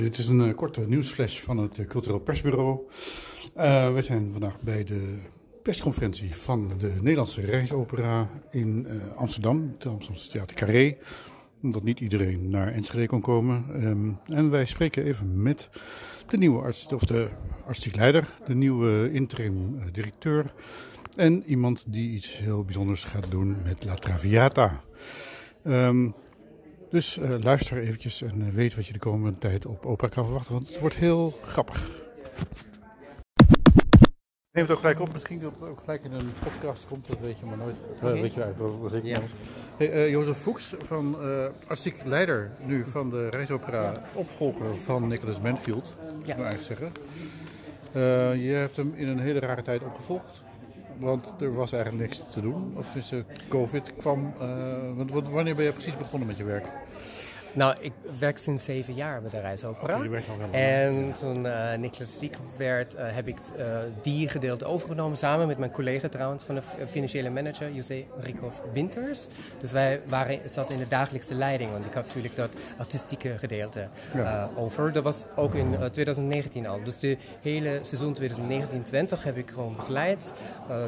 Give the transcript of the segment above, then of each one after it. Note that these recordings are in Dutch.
dit is een uh, korte nieuwsflash van het uh, Cultureel Persbureau. Uh, we zijn vandaag bij de persconferentie van de Nederlandse Reisopera in Amsterdam, het Amsterdamse Theater Carré. Omdat niet iedereen naar Enschede kon komen. Um, en wij spreken even met de nieuwe arts, of de artistiek leider, de nieuwe interim directeur. En iemand die iets heel bijzonders gaat doen met La Traviata. Um, dus uh, luister eventjes en uh, weet wat je de komende tijd op opera kan verwachten, want het wordt heel grappig. Neem het ook gelijk op, misschien dat het ook gelijk in een podcast komt, dat weet je maar nooit. Okay. Uh, weet je eigenlijk wat ik ja. hey, Jozef Fuchs van artistiek leider nu van de reisopera, opvolger van Nicholas Manfield, ja. moet ik eigenlijk zeggen. je hebt hem in een hele rare tijd opgevolgd. Want er was eigenlijk niks te doen. Of tussen COVID kwam. Uh, wanneer ben je precies begonnen met je werk? Nou, ik werk sinds zeven jaar bij de Reisopera. Okay, en toen uh, Niklas ziek werd, uh, heb ik uh, die gedeelte overgenomen. Samen met mijn collega trouwens van de financiële manager, José Rikhoff Winters. Dus wij waren, zaten in de dagelijkse leiding. Want ik had natuurlijk dat artistieke gedeelte ja. over. Dat was ook in 2019 al. Dus de hele seizoen 2019-2020 heb ik gewoon begeleid.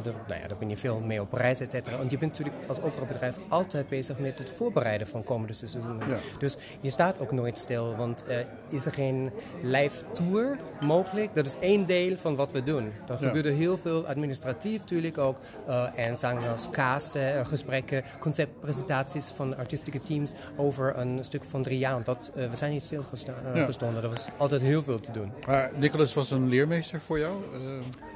De, nou ja, daar ben je veel mee op reis, et cetera. Want je bent natuurlijk als operabedrijf altijd bezig met het voorbereiden van komende seizoenen. Ja. Dus je staat ook nooit stil, want uh, is er geen live tour mogelijk? Dat is één deel van wat we doen. Er ja. gebeurde heel veel administratief natuurlijk ook. Uh, en zangers, casten, uh, gesprekken, conceptpresentaties van artistieke teams over een stuk van drie jaar. Dat, we zijn niet stilgestonden. Ja. Er was altijd heel veel te doen. Maar Nicholas was een leermeester voor jou?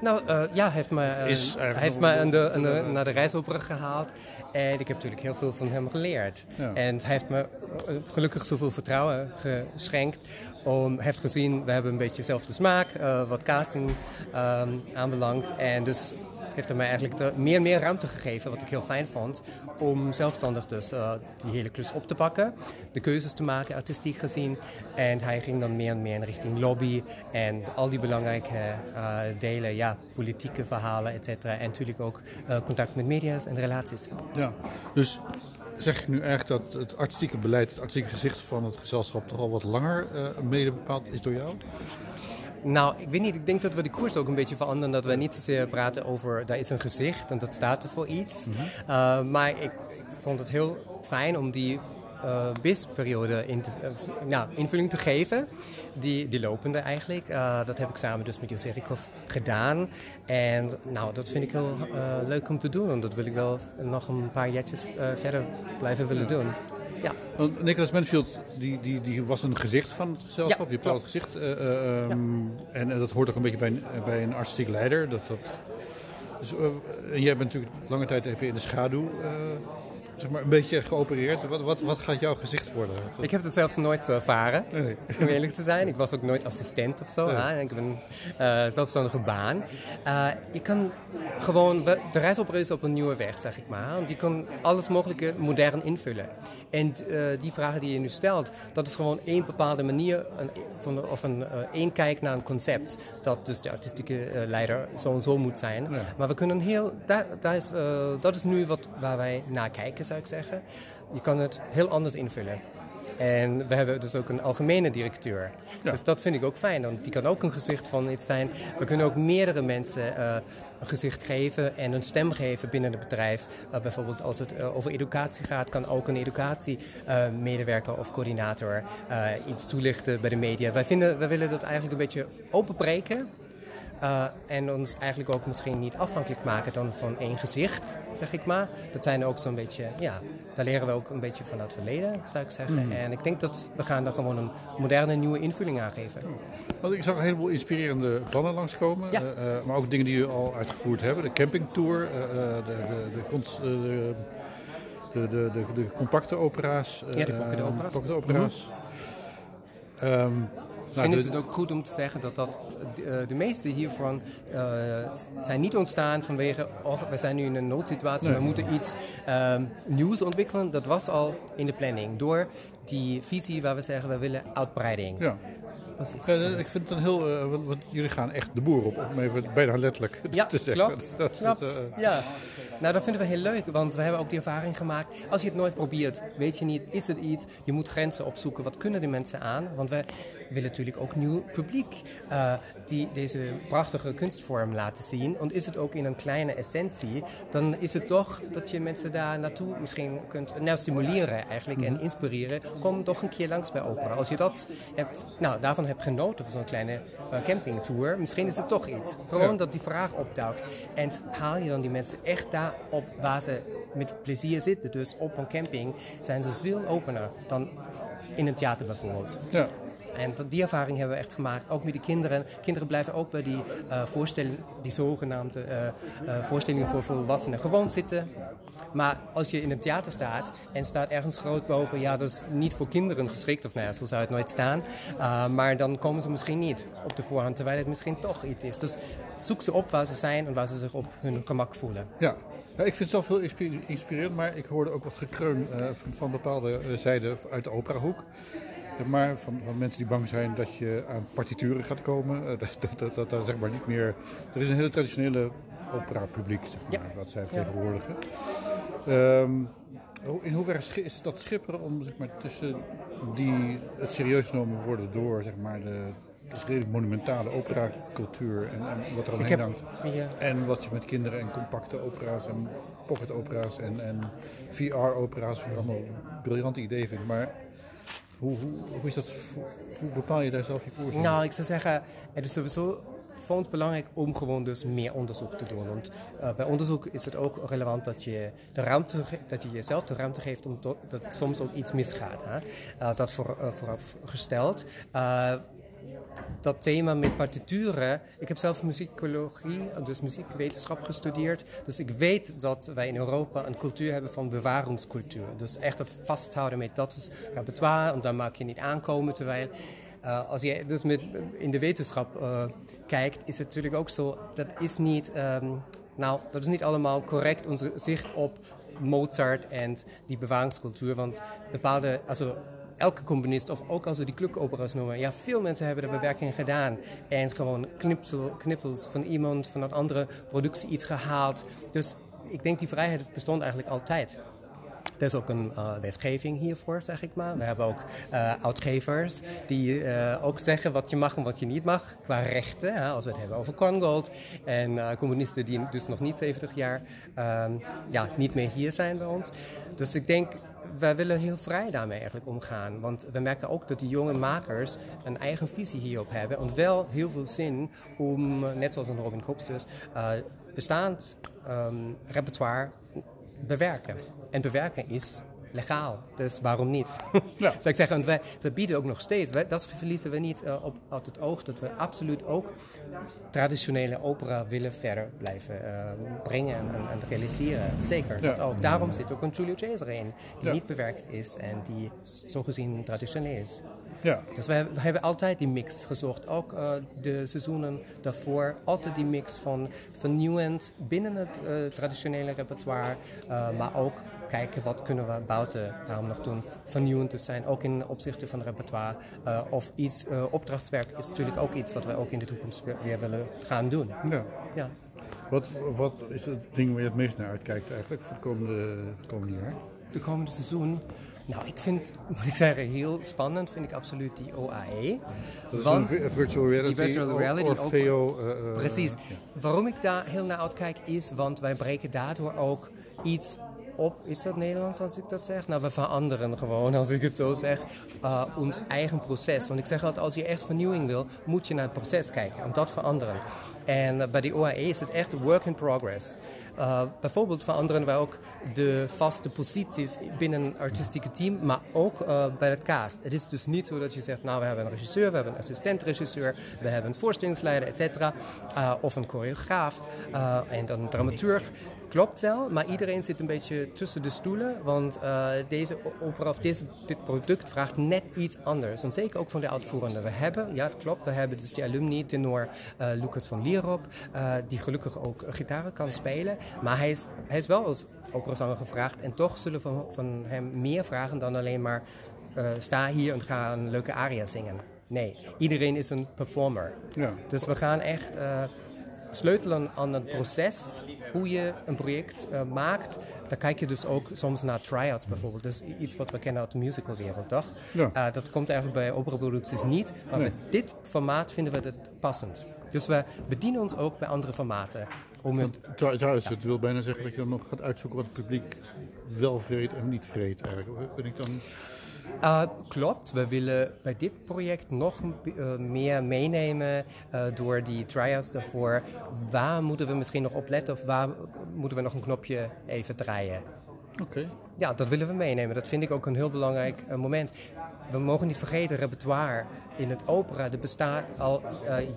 Nou ja, hij heeft me, hij heeft me aan de, aan de, naar de reisopera gehaald. En ik heb natuurlijk heel veel van hem geleerd. Ja. En hij heeft me gelukkig zoveel vertrouwen geschenkt. Om, heeft gezien, we hebben een beetje dezelfde smaak, uh, wat casting um, aanbelangt. En dus heeft hij mij eigenlijk meer en meer ruimte gegeven, wat ik heel fijn vond, om zelfstandig dus uh, die hele klus op te pakken, de keuzes te maken, artistiek gezien. En hij ging dan meer en meer in richting lobby en al die belangrijke uh, delen, ja, politieke verhalen, et cetera. En natuurlijk ook contact met media en relaties. Ja, dus zeg je nu eigenlijk dat het artistieke beleid, het artistieke gezicht van het gezelschap toch al wat langer uh, mede bepaald is door jou? Nou, ik weet niet. Ik denk dat we de koers ook een beetje veranderen. Dat we niet zozeer praten over, daar is een gezicht en dat staat er voor iets. Mm -hmm. uh, maar ik, ik, vond het heel fijn om die uh, BIS-periode in nou, invulling te geven. Die, die lopende eigenlijk. Uh, dat heb ik samen dus met José Rikhoff gedaan. En nou, dat vind ik heel leuk om te doen. En dat wil ik wel nog een paar jaartjes verder blijven willen doen. Ja. Want Nicholas Manfield die, die, die was een gezicht van het gezelschap, ja, bepaald gezicht. Um, ja. en, en, dat hoort ook een beetje bij een, bij een artistiek leider. Dat, dat, dus, en jij bent natuurlijk lange tijd heb je in de schaduw zeg maar, een beetje geopereerd. Wat, wat, wat gaat jouw gezicht worden? Ik heb het zelf nooit ervaren, nee. om eerlijk te zijn. Ik was ook nooit assistent of zo. Nee. Ik heb een uh, zelfstandige baan. Uh, ik kan gewoon, de reisopera is op een nieuwe weg, zeg ik maar. Want die kan alles mogelijke modern invullen. En uh, die vragen die je nu stelt, dat is gewoon één bepaalde manier een, van, of een één kijk naar een concept. Dat dus de artistieke leider zo en zo moet zijn. Maar we kunnen heel, daar, daar is, dat is nu wat, waar wij naar kijken zou ik zeggen. Je kan het heel anders invullen. En we hebben dus ook een algemene directeur. Ja. Dus dat vind ik ook fijn, want die kan ook een gezicht van iets zijn. We kunnen ook meerdere mensen uh, een gezicht geven en een stem geven binnen het bedrijf. Uh, bijvoorbeeld als het uh, over educatie gaat, kan ook een educatiemedewerker of coördinator iets toelichten bij de media. Wij, vinden, wij willen dat eigenlijk een beetje openbreken. Uh, en ons eigenlijk ook misschien niet afhankelijk maken dan van één gezicht, zeg ik maar. Dat zijn ook zo'n beetje, ja, daar leren we ook een beetje van het verleden, zou ik zeggen. Mm. En ik denk dat we gaan daar gewoon een moderne, nieuwe invulling aan geven. Want ik zag een heleboel inspirerende plannen langskomen, ja. uh, maar ook dingen die u al uitgevoerd hebben. De campingtour, uh, de, de, de, de, de, de, de, compacte opera's. ja, de compacte opera's. Compacte opera's. Mm -hmm. um, Nou, is het ook goed om te zeggen dat, dat uh, de meeste hiervan uh, zijn niet ontstaan vanwege, oh, we zijn nu in een noodsituatie, nee. we moeten iets um, nieuws ontwikkelen. Dat was al in de planning door die visie waar we zeggen we willen uitbreiding. Ja. Ja, ik vind het een heel. Uh, want jullie gaan echt de boer op, om even bijna letterlijk ja, te zeggen. Klopt, dat, klopt. Dat, uh, ja. Nou, dat vinden we heel leuk, want we hebben ook die ervaring gemaakt. Als je het nooit probeert, weet je niet, is het iets? Je moet grenzen opzoeken. Wat kunnen die mensen aan? Want we, willen natuurlijk ook nieuw publiek uh, die deze prachtige kunstvorm laten zien. En is het ook in een kleine essentie, dan is het toch dat je mensen daar naartoe misschien kunt nou, stimuleren eigenlijk en inspireren. Kom toch een keer langs bij opera. Als je dat hebt, nou, daarvan hebt genoten van zo'n kleine uh, campingtour, misschien is het toch iets. Gewoon dat die vraag opduikt. En haal je dan die mensen echt daar op waar ze met plezier zitten. Dus op een camping zijn ze veel opener dan in een theater bijvoorbeeld. Ja. En die ervaring hebben we echt gemaakt, ook met de kinderen. Kinderen blijven ook bij die uh, voorstelling, die zogenaamde uh, uh, voorstellingen voor volwassenen gewoon zitten. Maar als je in een theater staat en staat ergens groot boven, ja, dat is niet voor kinderen geschikt, of nou ja, zo zou het nooit staan. maar dan komen ze misschien niet op de voorhand, terwijl het misschien toch iets is. Dus zoek ze op waar ze zijn en waar ze zich op hun gemak voelen. Ja, ik vind het zelf heel inspirerend, maar ik hoorde ook wat gekreun van, van, bepaalde zijden uit de operahoek. Maar van, van, mensen die bang zijn dat je aan partituren gaat komen. Uh, dat, dat, dat, dat, zeg maar niet meer. Er is een hele traditionele opera-publiek, zeg maar, ja. wat zij vertegenwoordigen. Ja. Um, in hoeverre is dat schipperen om zeg maar, tussen die het serieus genomen worden door zeg maar, de, redelijk monumentale opera-cultuur en, en, wat er omheen hangt. Ja. En wat je met kinderen en compacte opera's en pocket-opera's en, en VR-opera's allemaal briljante ideeën vindt. Maar hoe, hoe, hoe, is dat, hoe bepaal je daar zelf je koers Nou, ik zou zeggen, het is sowieso voor ons belangrijk om gewoon dus meer onderzoek te doen. Want uh, bij onderzoek is het ook relevant dat je, de ruimte, dat je jezelf de ruimte geeft om dat soms ook iets misgaat. Hè? Uh, dat voor, uh, vooropgesteld dat thema met partituren. Ik heb zelf muzikologie, dus muziekwetenschap gestudeerd. Dus ik weet dat wij in Europa een cultuur hebben van bewaringscultuur. Dus echt het vasthouden met dat is repertoire, en daar maak je niet aankomen. Terwijl uh, als je dus met, in de wetenschap uh, kijkt, is het natuurlijk ook zo, dat is niet, um, nou, dat is niet allemaal correct, onze zicht op Mozart en die bewaringscultuur. Want bepaalde, elke componist, of ook als we die clubopera's noemen, ja, veel mensen hebben de bewerking gedaan. En gewoon knipsel, knippels van iemand, van een andere productie iets gehaald. Dus ik denk die vrijheid bestond eigenlijk altijd. Er is ook een uh, wetgeving hiervoor, zeg ik maar. We hebben ook uh, uitgevers die uh, ook zeggen wat je mag en wat je niet mag qua rechten. Hè, als we het hebben over Korngold. En communisten die dus nog niet 70 jaar ehm, ja, niet meer hier zijn bij ons. Dus ik denk, wij willen heel vrij daarmee eigenlijk omgaan. Want we merken ook dat die jonge makers een eigen visie hierop hebben. En wel heel veel zin om, net zoals een Robin Kops dus, bestaand um, repertoire bewerken. En bewerken is legaal, dus waarom niet? Ja. Zou ik zeggen, wij, we bieden ook nog steeds, wij, dat verliezen we niet uh, op, op het oog, dat we absoluut ook traditionele opera willen verder blijven uh, brengen en, en, realiseren. Zeker, ja. ook. Daarom zit ook een Giulio Cesare in, die ja. niet bewerkt is en die zogezien traditioneel is. Ja. Dus we, hebben altijd die mix gezocht. Ook uh, de seizoenen daarvoor. Altijd die mix van vernieuwend binnen het traditionele repertoire. Maar ook kijken wat kunnen we buiten daarom nog doen. Vernieuwend te zijn. Ook in opzichte van het repertoire. of iets, opdrachtswerk is natuurlijk ook iets wat wij ook in de toekomst weer willen gaan doen. Ja. ja. Wat, wat is het ding waar je het meest naar uitkijkt eigenlijk voor het komende, komende jaar? De komende seizoen? Nou, ik vind, moet ik zeggen, heel spannend vind ik absoluut die OAE. Dat is want een virtual reality, die virtual reality of, VO. Uh, precies. Ja. Waarom ik daar heel naar uitkijk is, want wij breken daardoor ook iets op, is dat Nederlands als ik dat zeg? Nou, we veranderen gewoon, als ik het zo zeg, uh, ons eigen proces. Want ik zeg altijd, als je echt vernieuwing wil, moet je naar het proces kijken, om dat veranderen. En uh, bij de OAE is het echt work in progress. Uh, bijvoorbeeld veranderen wij ook de vaste posities binnen een artistieke team, maar ook uh, bij het cast. Het is dus niet zo dat je zegt, nou we hebben een regisseur, we hebben een assistent-regisseur, we hebben een voorstellingsleider, et cetera, of een choreograaf en dan een dramaturg. Klopt wel, maar iedereen zit een beetje tussen de stoelen, want deze opera of deze, dit product vraagt net iets anders. En zeker ook van de uitvoerende. We hebben, ja het klopt, we hebben dus die alumni tenor Lucas van Lierop, die gelukkig ook gitaar kan spelen. Maar hij is, hij is wel als operazanger gevraagd. En toch zullen we van, van hem meer vragen dan alleen maar... Uh, sta hier en ga een leuke aria zingen. Nee, iedereen is een performer. Ja. Dus we gaan echt... Uh, sleutelen aan het proces, hoe je een project uh, maakt, dan kijk je dus ook soms naar try-outs bijvoorbeeld. Dus iets wat we kennen uit de musicalwereld, toch? Ja. Uh, dat komt eigenlijk bij operaproducties niet, maar nee. bij dit formaat vinden we het passend. Dus we bedienen ons ook bij andere formaten. Om het, trouwens, het wil bijna zeggen dat je dan nog gaat uitzoeken wat het publiek wel vreet en niet vreet eigenlijk. Ben ik dan... Uh, klopt, we willen bij dit project nog uh, meer meenemen uh, door die try-outs daarvoor. Waar moeten we misschien nog op letten of waar moeten we nog een knopje even draaien? Oké. Ja, dat willen we meenemen. Dat vind ik ook een heel belangrijk moment. We mogen niet vergeten, repertoire in het opera dat bestaat al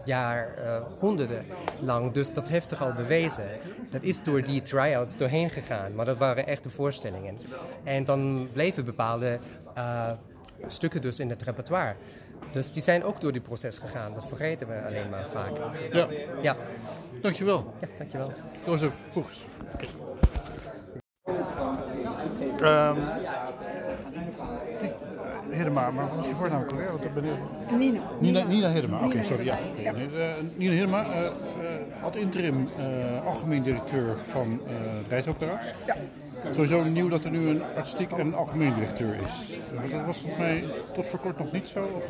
jaar, honderden lang. Dus dat heeft zich al bewezen. Dat is door die try-outs doorheen gegaan. Maar dat waren echte voorstellingen. En dan bleven bepaalde uh, stukken dus in het repertoire. Dus die zijn ook door die proces gegaan. Dat vergeten we alleen maar vaak. Ja. ja. Dankjewel. Ja, dankjewel. Jozef Voegs. Okay. Um, Hiddema, maar wat is je voornaam ook alweer? Want ben Nina. Nina, Nina Hiddema, oké, okay, sorry. Ja, okay. ja. Uh, Nina Hiddema, uh, uh, ad interim algemeen directeur van Reisopera. Ja. Sowieso nieuw dat er nu een artistiek en een algemeen directeur is. Dat was volgens mij tot voor kort nog niet zo? Of?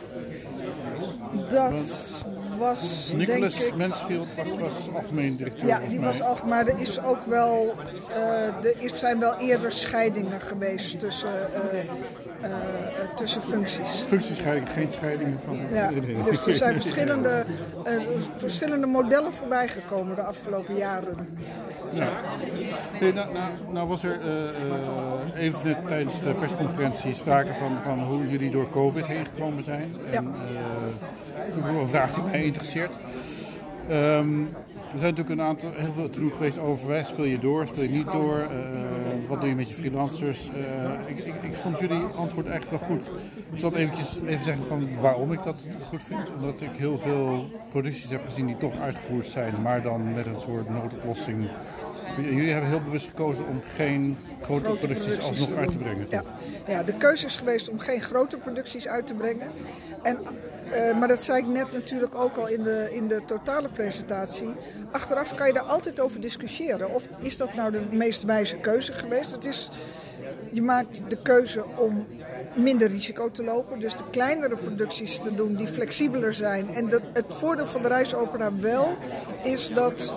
Dat was. Nicholas denk ik, Mansfield was, was algemeen directeur. Ja, die was algemeen. Maar er, is ook wel, uh, er zijn wel eerder scheidingen geweest tussen. Uh, uh, tussen functies. Functiescheiding, geen scheidingen van ja, Dus er zijn verschillende, verschillende modellen voorbij gekomen de afgelopen jaren. Ja. Nee, nou, nou, nou, was er even net tijdens de persconferentie sprake van, van hoe jullie door COVID heen gekomen zijn. En, ja een vraag die mij interesseert. Um, er zijn natuurlijk een aantal, heel veel te geweest over speel je door, speel je niet door, uh, wat doe je met je freelancers. Uh, ik, ik, ik, vond jullie antwoord eigenlijk wel goed. Ik zal eventjes even zeggen van waarom ik dat goed vind. Omdat ik heel veel producties heb gezien die toch uitgevoerd zijn, maar dan met een soort noodoplossing Jullie hebben heel bewust gekozen om geen grote, grote producties alsnog uit te brengen. Ja. ja, de keuze is geweest om geen grote producties uit te brengen. En, uh, maar dat zei ik net natuurlijk ook al in de, in de totale presentatie. Achteraf kan je daar altijd over discussiëren. Of is dat nou de meest wijze keuze geweest? Het is, je maakt de keuze om minder risico te lopen. Dus de kleinere producties te doen die flexibeler zijn. En dat, het voordeel van de reisopera wel is dat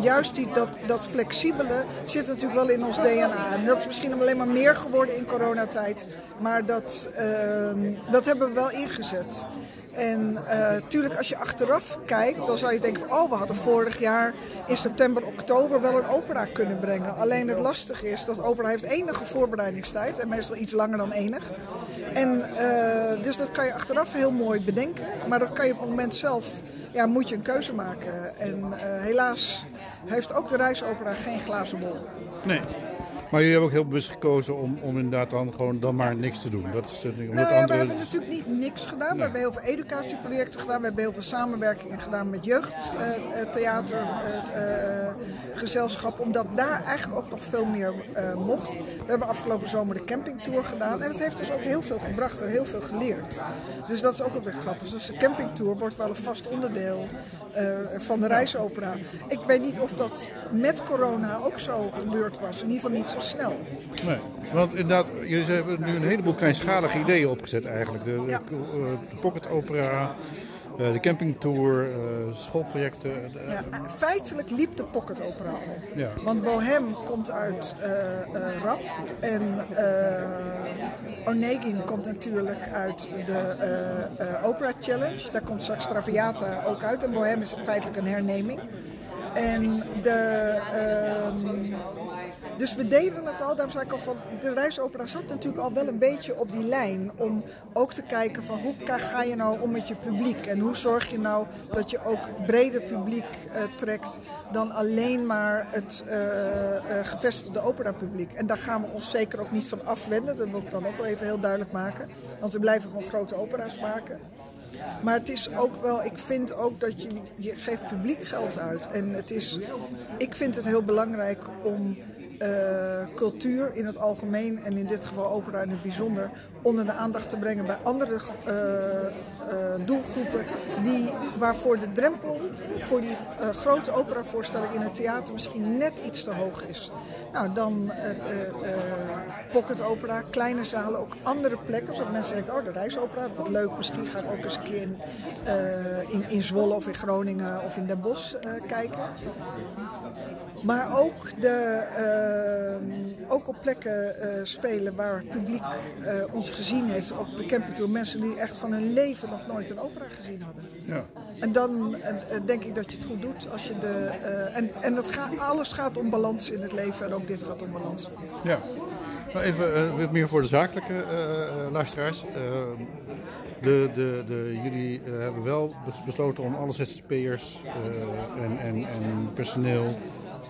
juist die, dat, dat flexibele zit natuurlijk wel in ons DNA. En dat is misschien alleen maar meer geworden in coronatijd. Maar dat, uh, dat hebben we wel ingezet. En natuurlijk, uh, als je achteraf kijkt, dan zou je denken: oh, we hadden vorig jaar in september, oktober wel een opera kunnen brengen. Alleen het lastige is dat opera heeft enige voorbereidingstijd en meestal iets langer dan enig. En uh, dus dat kan je achteraf heel mooi bedenken, maar dat kan je op het moment zelf, ja, moet je een keuze maken. En uh, helaas heeft ook de reisopera geen glazen bol. Nee. Maar jullie hebben ook heel bewust gekozen om, om inderdaad dan gewoon dan maar niks te doen. Dat is, omdat nou, andere... We hebben natuurlijk niet niks gedaan. We hebben heel veel educatieprojecten gedaan. We hebben heel veel samenwerkingen gedaan met jeugdtheatergezelschap. Uh, uh, omdat daar eigenlijk ook nog veel meer uh, mocht. We hebben afgelopen zomer de campingtour gedaan. En dat heeft dus ook heel veel gebracht en heel veel geleerd. Dus dat is ook weer grappig. Dus de campingtour wordt wel een vast onderdeel van de reisopera. Ik weet niet of dat met corona ook zo gebeurd was. In ieder geval niet zo snel. Nee, want inderdaad, jullie hebben nu een heleboel kleinschalige ideeën opgezet eigenlijk. De, ja. de, de pocket opera, uh, de campingtour, uh, schoolprojecten. Ja, feitelijk liep de pocket opera al. Ja. Want Bohem komt uit uh, rap en Onegin komt natuurlijk uit de Opera Challenge. Daar komt straks Traviata ook uit en Bohem is feitelijk een herneming. En de, uh, dus we deden het al, daarom zei ik al van, de reisopera zat natuurlijk al wel een beetje op die lijn. Om ook te kijken van hoe ga je nou om met je publiek? En hoe zorg je nou dat je ook breder publiek uh, trekt dan alleen maar het uh, uh, gevestigde operapubliek. En daar gaan we ons zeker ook niet van afwenden, dat wil ik dan ook wel even heel duidelijk maken. Want we blijven gewoon grote opera's maken. Maar het is ook wel, ik vind ook dat je, je geeft publiek geld uit. En het is, ik vind het heel belangrijk om cultuur in het algemeen en in dit geval opera in het bijzonder onder de aandacht te brengen bij andere doelgroepen die, waarvoor de drempel voor die grote operavoorstelling in het theater misschien net iets te hoog is. Nou, dan pocket opera, kleine zalen, ook andere plekken. Zodat mensen denken, oh de reisopera, wat leuk, misschien ga ook eens een keer in, in, in Zwolle of in Groningen of in Den Bosch kijken. Maar ook, de, uh, ook op plekken uh, spelen waar het publiek uh, ons gezien heeft. Ook bekend door mensen die echt van hun leven nog nooit een opera gezien hadden. Ja. En dan denk ik dat je het goed doet. Als je de, en en dat gaat, alles gaat om balans in het leven en ook dit gaat om balans. Ja. Nou even meer voor de zakelijke luisteraars. De, de, de, jullie hebben wel besloten om alle ZZP'ers en, en, en personeel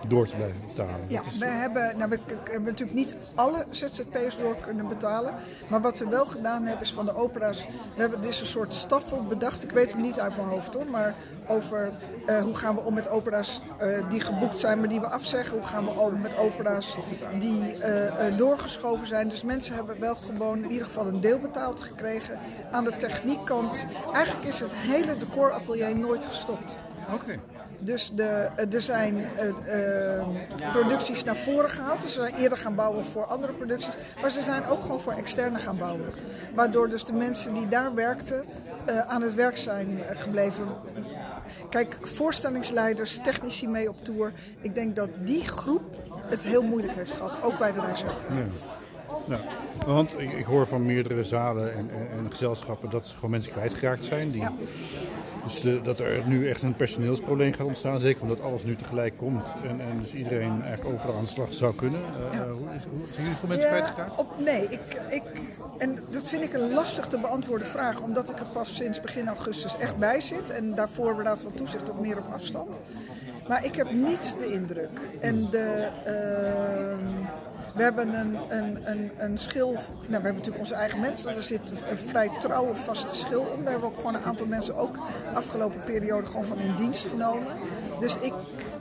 door te blijven betalen. Ja, we, hebben, nou, we, hebben natuurlijk niet alle ZZP'ers door kunnen betalen. Maar wat we wel gedaan hebben is van de opera's. We hebben dus een soort staffel bedacht. Ik weet het niet uit mijn hoofd hoor. Maar over uh, hoe gaan we om met opera's uh, die geboekt zijn, maar die we afzeggen. Hoe gaan we om met opera's die uh, doorgeschoven zijn. Dus mensen hebben wel gewoon in ieder geval een deel betaald gekregen. Aan de techniekkant. Eigenlijk is het hele decoratelier nooit gestopt. Oké. Dus de, er zijn uh, uh, producties naar voren gehaald. Dus ze zijn eerder gaan bouwen voor andere producties. Maar ze zijn ook gewoon voor externe gaan bouwen. Waardoor dus de mensen die daar werkten uh, aan het werk zijn gebleven. Kijk, voorstellingsleiders, technici mee op tour. Ik denk dat die groep het heel moeilijk heeft gehad. Ook bij de reiswerk. Ja, want ik, ik, hoor van meerdere zalen en, en, en, gezelschappen dat ze gewoon mensen kwijtgeraakt zijn. Die, ja. Dus de, dat er nu echt een personeelsprobleem gaat ontstaan, zeker omdat alles nu tegelijk komt. En, en dus iedereen eigenlijk overal aan de slag zou kunnen. Uh, ja. hoe, is, hoe, zijn jullie veel mensen kwijtgeraakt? Op, nee, ik, ik, en dat vind ik een lastig te beantwoorden vraag, omdat ik er pas sinds begin augustus echt bij zit. En daarvoor we van toezicht ook meer op afstand. Maar ik heb niet de indruk. En de... Uh, we hebben een, een, een, een schil. Nou, we hebben natuurlijk onze eigen mensen. Er zit een vrij trouwe vaste schil om. Daar hebben we ook gewoon een aantal mensen ook afgelopen periode gewoon van in dienst genomen. Dus ik,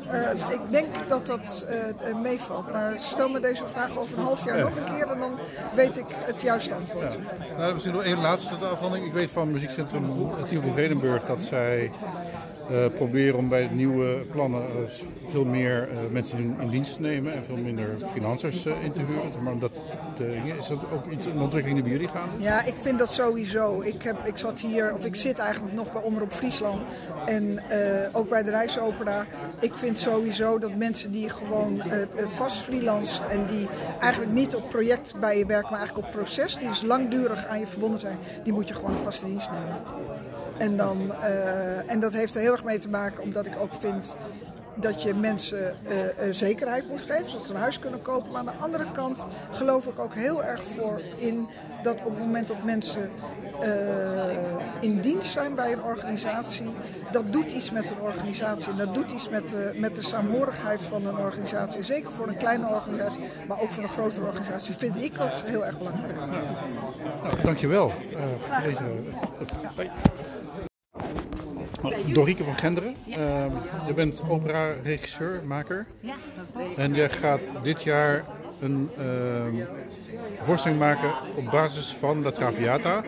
uh, ik denk dat dat uh, meevalt. Maar stel me deze vraag over een half jaar nog een keer en dan weet ik het juiste antwoord. Ja. Nou, misschien nog één laatste afhandeling. Ik weet van muziekcentrum Tivoli Vredenburg dat zij uh, proberen om bij nieuwe plannen uh, veel meer uh, mensen in, in, dienst te nemen en veel minder freelancers in te huren. Maar dat, is dat ook iets, een ontwikkeling die bij jullie gaan? Ja, ik vind dat sowieso. Ik, heb, ik zat hier, of ik zit eigenlijk nog bij Omroep Friesland en ook bij de Reisopera. Ik vind sowieso dat mensen die gewoon vast freelanced en die eigenlijk niet op project bij je werken, maar eigenlijk op proces, die dus langdurig aan je verbonden zijn, die moet je gewoon vast in dienst nemen. En, dan, uh, en dat heeft er heel erg mee te maken omdat ik ook vind dat je mensen uh, uh, zekerheid moet geven, zodat ze een huis kunnen kopen. Maar aan de andere kant geloof ik ook heel erg voor in dat op het moment dat mensen in dienst zijn bij een organisatie, dat doet iets met een organisatie. En dat doet iets met de, met de saamhorigheid van een organisatie. Zeker voor een kleine organisatie, maar ook voor een grotere organisatie vind ik dat heel erg belangrijk. Ja. Nou, dankjewel. Uh, deze, Dorieke van Genderen, uh, je bent opera-regisseur, maker. En je gaat dit jaar een uh, voorstelling maken op basis van La Traviata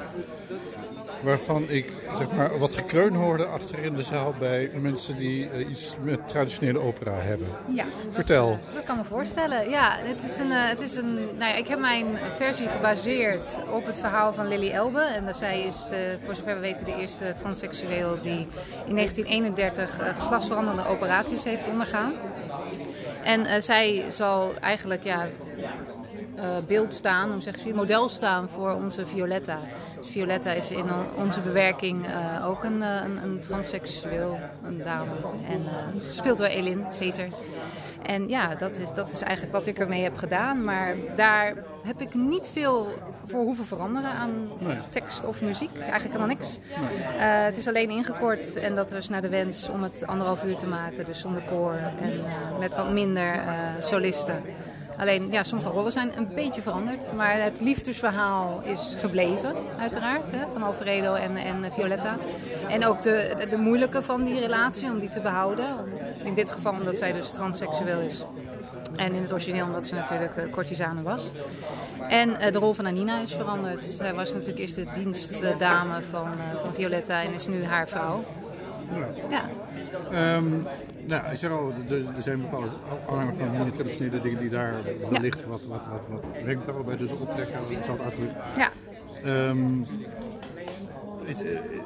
waarvan ik zeg maar, wat gekreun hoorde achter in de zaal bij mensen die uh, iets met traditionele opera hebben. Ja, Vertel. Dat, kan me voorstellen. Ja, het is een, uh, het is een, nou ja, ik heb mijn versie gebaseerd op het verhaal van Lily Elbe. En zij is, de, voor zover we weten, de eerste transseksueel die in 1931 uh, geslachtsveranderende operaties heeft ondergaan. En zij zal eigenlijk ja, beeld staan, om zeggen, model staan voor onze Violetta. Violetta is in onze bewerking uh, ook een, eh, een, een, transseksueel een dame. En gespeeld door Elin Caesar. En ja, dat is, dat is eigenlijk wat ik ermee heb gedaan. Maar daar heb ik niet veel voor hoeven veranderen aan tekst of muziek. Eigenlijk helemaal niks. Nee. Uh, het is alleen ingekort en dat was naar de wens om het anderhalf uur te maken. Dus zonder koor en uh, met wat minder uh, solisten. Alleen, ja, sommige rollen zijn een beetje veranderd. Maar het liefdesverhaal is gebleven, uiteraard. Hè, van Alfredo en, en Violetta. En ook de, de, moeilijke van die relatie, om die te behouden. In dit geval omdat zij dus transseksueel is. En in het origineel omdat ze natuurlijk uh, courtisane was. En uh, de rol van Anina is veranderd. Zij was natuurlijk eerst de dienstdame van, uh, van Violetta en is nu haar vrouw. Ja. Um, nou, ik zeg al, er zijn bepaalde aanhangers van meer traditionele dingen die daar wellicht wat, wat, wat, wat wenkbrauwen bij dus optrekken. Ik zal het uitdrukken. Ja. Um, is,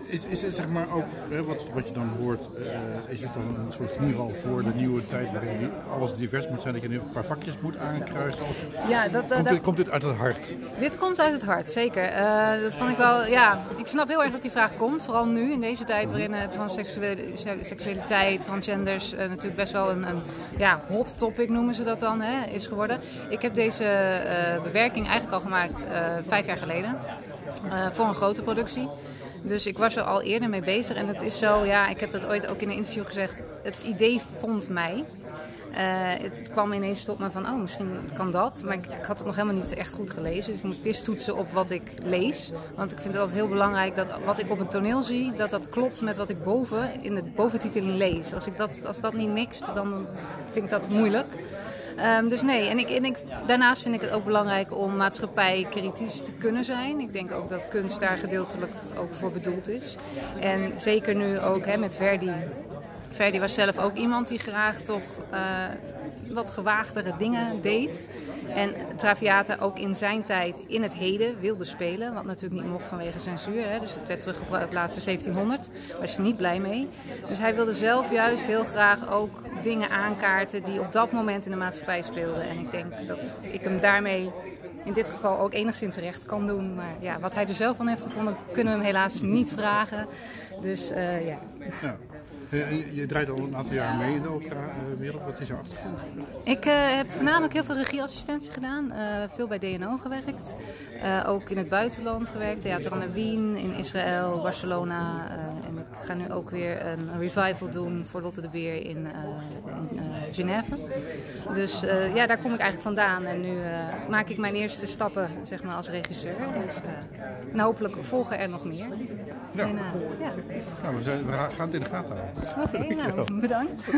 is, is het zeg maar ook, hè, wat, wat je dan hoort, uh, is het dan een soort knieval voor de nieuwe tijd waarin alles divers moet zijn, dat je een paar vakjes moet aankruisen? Of ja, dat, uh, komt, dat, dit, komt dit uit het hart? Dit komt uit het hart, zeker. Uh, dat vond ik wel, ja, ik snap heel erg dat die vraag komt, vooral nu in deze tijd waarin transseksualiteit, transgenders natuurlijk best wel een, een, ja, hot topic noemen ze dat dan, hè, is geworden. Ik heb deze bewerking eigenlijk al gemaakt vijf jaar geleden. voor een grote productie. Dus ik was er al eerder mee bezig. En het is zo, ja, ik heb dat ooit ook in een interview gezegd. Het idee vond mij. Uh, het kwam ineens tot me van, oh, misschien kan dat. Maar ik, ik, had het nog helemaal niet echt goed gelezen. Dus ik moet eerst toetsen op wat ik lees. Want ik vind het altijd heel belangrijk dat wat ik op een toneel zie, dat dat klopt met wat ik boven in de boventiteling lees. Als, ik dat, als dat niet mixt, dan vind ik dat moeilijk. Um, dus nee, en, ik, en ik, daarnaast vind ik het ook belangrijk om maatschappij kritisch te kunnen zijn. Ik denk ook dat kunst daar gedeeltelijk ook voor bedoeld is. En zeker nu ook met Verdi. Verdi was zelf ook iemand die graag toch uh, wat gewaagdere dingen deed. En Traviata ook in zijn tijd in het heden wilde spelen. Wat natuurlijk niet mocht vanwege censuur. Hè. Dus het werd teruggeplaatst in 1700. Daar was hij niet blij mee. Dus hij wilde zelf juist heel graag ook dingen aankaarten die op dat moment in de maatschappij speelden. En ik denk dat ik hem daarmee in dit geval ook enigszins recht kan doen. Maar ja, wat hij er zelf van heeft gevonden, kunnen we hem helaas niet vragen. Dus ja. ja. Je, je, draait al een aantal jaar mee in de opera-wereld. Wat is jouw achtergrond? Ik uh, heb voornamelijk heel veel regieassistentie gedaan. Uh, veel bij DNO gewerkt. Ook in het buitenland gewerkt. Theater aan de Wien, in Israël, Barcelona. en ik ga nu ook weer een revival doen voor Lotte de Beer in, in Genève. Dus ja, daar kom ik eigenlijk vandaan. En nu maak ik mijn eerste stappen zeg maar, als regisseur. Dus, en hopelijk volgen er nog meer. Ja. En, ja. Nou, we, zijn, we gaan het in de gaten houden. Oké, okay, nou, bedankt.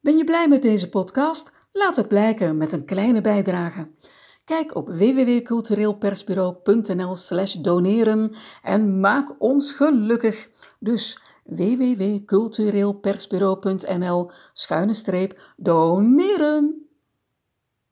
Ben je blij met deze podcast? Laat het blijken met een kleine bijdrage. Kijk op www.cultureelpersbureau.nl slash doneren en maak ons gelukkig. Dus www.cultureelpersbureau.nl schuine streep doneren.